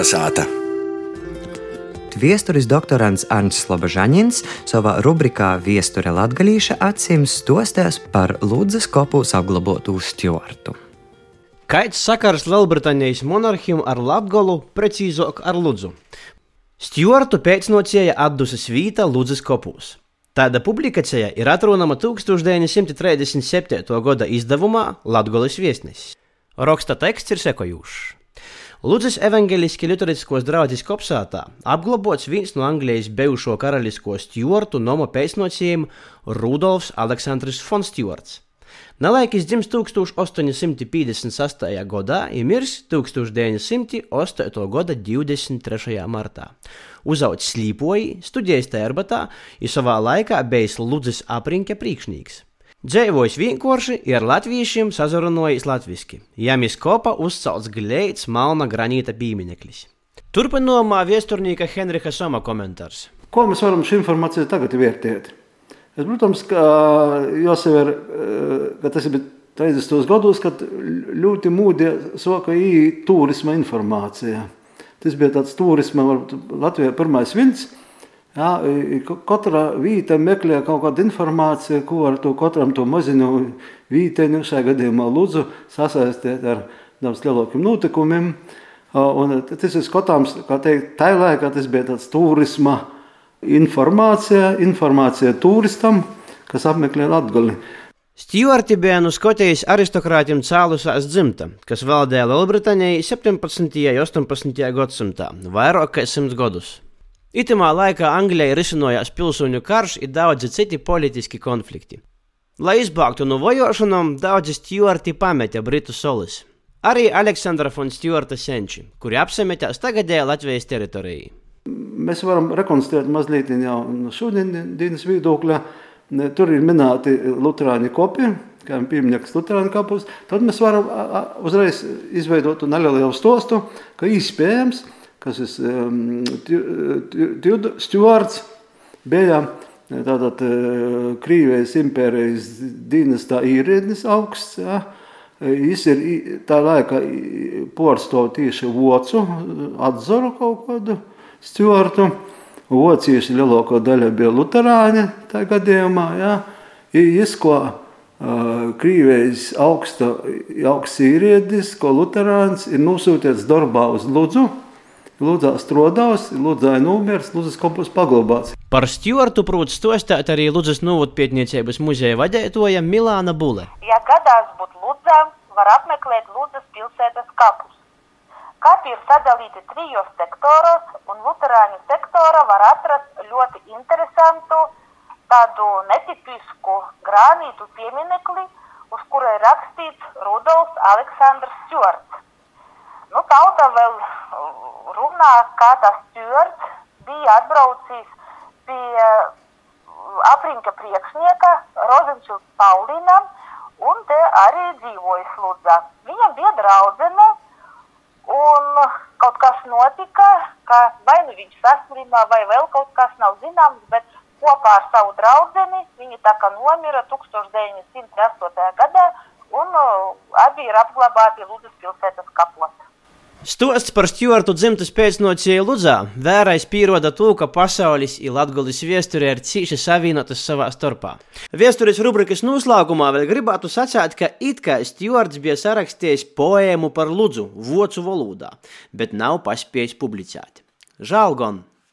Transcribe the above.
Kalnasāta. Viesturis doktorants Ants Slobožaņins savā rubrikā Viesture Latgalīša acīm stostās par Lūdzes kopūs apglabotu stjortu. Kāds sakars Lielbritānijas monarhijam ar Latviju, precīzāk ar Ludzu? Stjortu pēcnocēja atdusas vīta Ludzes kopūs. Tāda publikācija ir atrunama 1937. gada izdevumā Latvijas viesnesis. Raksta teksts ir sekojošs. Lūdzes evanģeliski liturģiskos draudzes kopsātā apglabots viens no Anglijas bijušo karalisko stjortu nomo pēcnocējiem Rudolfs Aleksandrs von Stjorts. Nelaikis dzimis 1858. gadā, ir miris 1908. gada 23. martā. Uzaugs slīpoji, studējis Tērbatā, ir savā laikā bijis Ludzes aprinka priekšnieks. Dzēvojis vienkārši ir ar latviešiem sazarunojis latviski. Jamis kopā uzcelts gleits malna granīta piemineklis. Turpinājumā viesturnīka Henrika Soma komentārs. Ko mēs varam šo informāciju tagad vērtēt? Es, protams, ka jāsaver, ka tas ir 30. gados, kad ļoti mūdi soka ī turisma informācija. Tas bija tāds turisma, varbūt Latvijā pirmais vilns, Jā, katra vieta meklē kaut kādu informāciju, ko ar to katram to maziņu vīteni, šajā gadījumā lūdzu, sasaistīt ar daudz lielākiem notikumiem. Un tas ir skatāms, kā teikt, tā laikā tas bija tāds turisma informācija, informācija turistam, kas apmeklē Latgali. Stjuarti bija no Skotijas aristokrātiem cēlusies dzimta, kas valdēja Lielbritānijai 17. un 18. gadsimtā, vairāk kā simts gadus. Itamā laikā Anglijai risinājās pilsoņu karš un daudzi citi politiski konflikti. Lai izbāgtu no vojošanām, daudzi stjuarti pameta Britu solis. Arī Aleksandra von Stjuarta senči, kuri apsemetās tagadējā Latvijas teritorijā. Mēs varam rekonstruēt mazliet jau no šodienas viedokļa. Tur ir minēti Lutāņu kopi, kā pieminiekts Lutāņu kapus. Tad mēs varam uzreiz izveidot nelielu stostu, ka iespējams, ka kas ir um, Stjorts, bija tātad uh, Krīvijas impērijas dienestā īrēdnis augsts. Ja. Viņš ir tā laika porcelāna tieši vocu atzaru kaut kādu stjortu. Vocieši lielākā daļa bija luterāņi tajā gadījumā. Ja. Viņš ko uh, Krīvijas augsta, augsts īrēdnis, ko luterāns ir nosūtīts darbā uz Ludzu. Lūdzā strodās, lūdzāja numurs, lūdzas kompos paglabāts. Par Stjuartu prot stostāt arī Lūdzas novotpietniecības muzeja vadētoja Milāna Bule. Ja gadās būt Lūdzā, var apmeklēt Lūdzas pilsētas kapus. Kapi ir sadalīti trijos sektoros, un luterāņu sektora var atrast ļoti interesantu, tādu netipisku grānītu pieminekli, uz kura ir rakstīts Rudolfs Aleksandrs Stjuarts. Nu, tauta vēl runā, kā tas stjords bija atbraucis pie aprinka priekšnieka Rozenčils Paulinam un te arī dzīvoja Sludzā. Viņam bija draudzene un kaut kas notika, ka vai nu viņš saslimā vai vēl kaut kas nav zināms, bet kopā ar savu draudzeni viņi tā kā nomira 1908. gadā un abi ir apglabāti Ludzas pilsētas kapos. Stosts par Stjuartu dzimtas pēcnocēju Ludzā vērais pieroda to, ka pasaules ir latgulis viesturē ir cīši savienotas savā starpā. Viesturis rubrikas noslēgumā vēl gribētu sacīt, ka it kā Stjuarts bija sarakstījis poēmu par Ludzu vocu valodā, bet nav paspējis publicēt. Žēl gan!